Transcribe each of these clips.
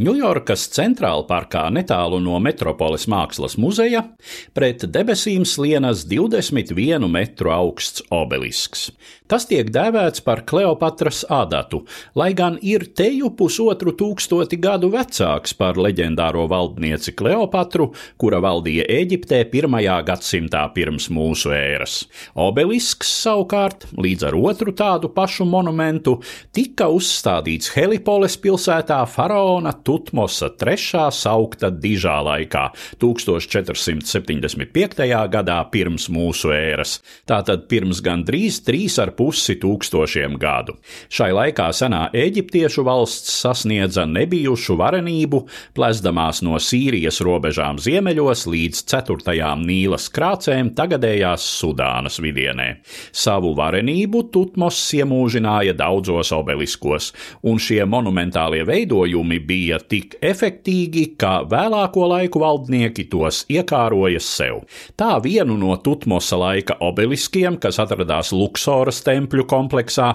Ņujorkas centrāla parkā netālu no Metropoles mākslas muzeja pret debesīm slienas 21 metru augsts obelisks. Tas tiek dēvēts par Kleopatras adatu, lai gan ir teju pusotru tūkstoti gadu vecāks par leģendāro valdnieci Kleopatru, kura valdīja Eģiptē pirmajā gadsimtā pirms mūsu ēras. Obelisks savukārt, līdz ar otru tādu pašu monumentu, tika uzstādīts Helipoles pilsētā faraona Tutmosa III saukta dižā laikā, 1475. gadā pirms mūsu ēras, tātad pirms gandrīz trīs ar pusi tūkstošiem gadu. Šai laikā senā eģiptiešu valsts sasniedza nebijušu varenību, plezdamās no Sīrijas robežām ziemeļos līdz ceturtajām Nīlas krācēm tagadējās Sudānas vidienē. Savu varenību Tutmos iemūžināja daudzos obeliskos, un šie monumentālie veidojumi bija tik efektīgi, ka vēlāko laiku valdnieki tos iekāroja sev. Tā vienu no Tutmosa laika obeliskiem, kas atradās Luksoras tempļu kompleksā.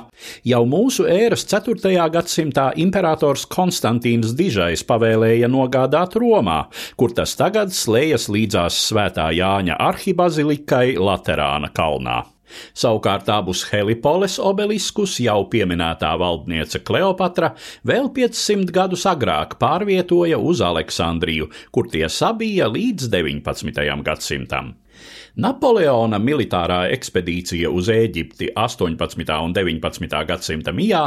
Jau mūsu ēras 4. gadsimtā imperators Konstantīns Dižais pavēlēja nogādāt Romā, kur tas tagad slējas līdzās Svētā Jāņa arhibazilikai Laterāna kalnā. Savukārt abus Helipoles obeliskus jau pieminētā valdniece Kleopatra vēl 500 gadus agrāk pārvietoja uz Aleksandriju, kur tie sabija līdz 19. gadsimtam. Napoleona militārā ekspedīcija uz Eģipti 18. un 19. gadsimta mijā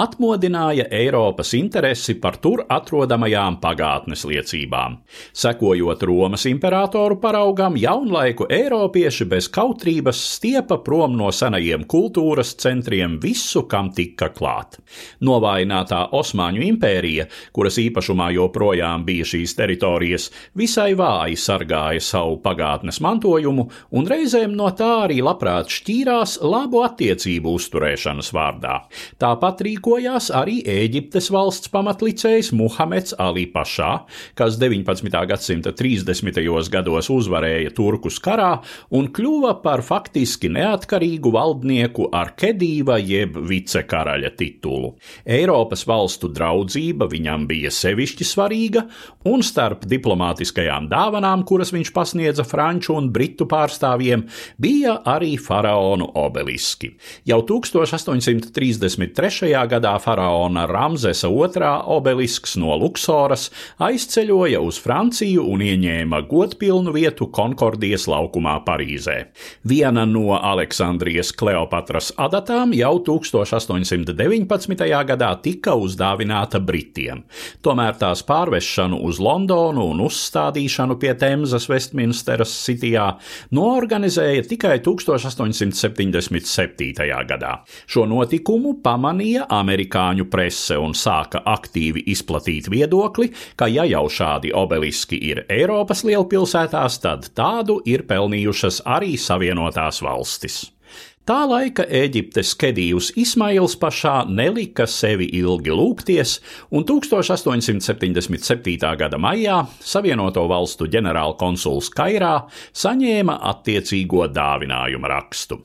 atmodināja Eiropas interesi par tur atrodamajām pagātnes liecībām. Sekojot Romas imperatoru paraugam, jaunlaiku eiropieši bez kautrības stiepa prom no senajiem kultūras centriem visu, kam tika klāt. Novājinātā Osmaņu impērija, kuras īpašumā joprojām bija šīs teritorijas, visai vāji sargāja savu pagātnes mantojumu un reizēm no tā arī labprāt šķīrās labu attiecību uzturēšanas vārdā. Tāpat rīkojās arī Ēģiptes valsts pamatlicējs Muhameds Ali Pašā, kas 19. gadsimta 30. gados uzvarēja Turkus karā un kļuva par faktiski neatkarīgu valdnieku ar Kedīva jeb vicekaraļa titulu. Eiropas valstu draudzība viņam bija sevišķi svarīga, un starp diplomātiskajām dāvanām, kuras viņš pasniedza franču un britu pārstāvjiem, bija arī faraonu obeliski. Jau 1833. gadā faraona Ramzesa II obelisks no Luksoras aizceļoja uz Franciju un ieņēma godpilnu vietu Konkordijas laukumā Parīzē. Viena no Aleksandrijas Kleopatras adatām jau 1819. gadā tika uzdāvināta Britiem. Tomēr tās pārvešanu uz Londonu un uzstādīšanu pie Temzas Westminsteras Cityjā no noorganizēja tikai 1877. gadā. Šo notikumu pamanīja amerikāņu prese un sāka aktīvi izplatīt viedokli, ka ja jau šādi obeliski ir Eiropas lielpilsētās, tad tādu ir pelnījušas arī Savienotās valstis. Tā laika Eģiptes kedijus Ismails pašā nelika sevi ilgi lūgties, un 1877. gada maijā Savienoto valstu ģenerālkonsuls Kairā saņēma attiecīgo dāvinājumu rakstu.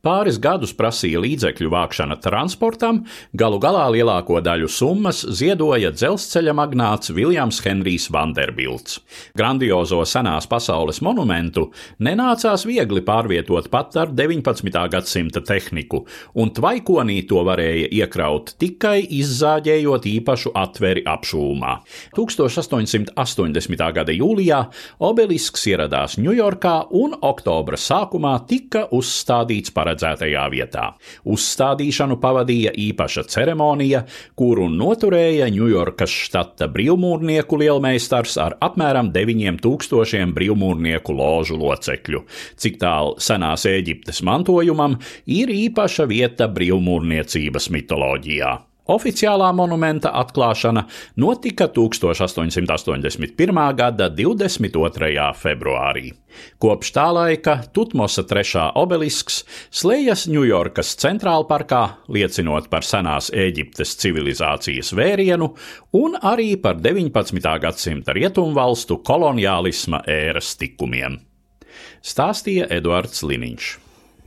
Pāris gadus prasīja līdzekļu vākšana transportam, galu galā lielāko daļu summas ziedoja dzelzceļa magnāts Viljams Henrijs Vanderbilts. Grandiozo senās pasaules monumentu nenācās viegli pārvietot pat ar 19. gadsimta tehniku, un tvaikonī to varēja iekraut tikai izzāģējot īpašu atveri apšūmā. 1880. gada jūlijā obelisks ieradās Ņujorkā un oktobra sākumā tika uzstādīts par paredzētajā vietā. Uzstādīšanu pavadīja īpaša ceremonija, kuru noturēja Ņujorkas štata brīvmūrnieku lielmeistars ar apmēram 9000 brīvmūrnieku ložu locekļu. Cik tālu senās Eģiptes mantojumam ir īpaša vieta brīvmūrniecības mitoloģijā. Oficiālā monumenta atklāšana notika 1881. gada 22. februārī. Kopš tā laika Tutmosa trešā obelisks slējas Ņujorkas centrālparkā, liecinot par senās Eģiptes civilizācijas vērienu un arī par 19. gadsimta rietumvalstu koloniālisma ēras tikumiem. Stāstīja Eduards Liniņš.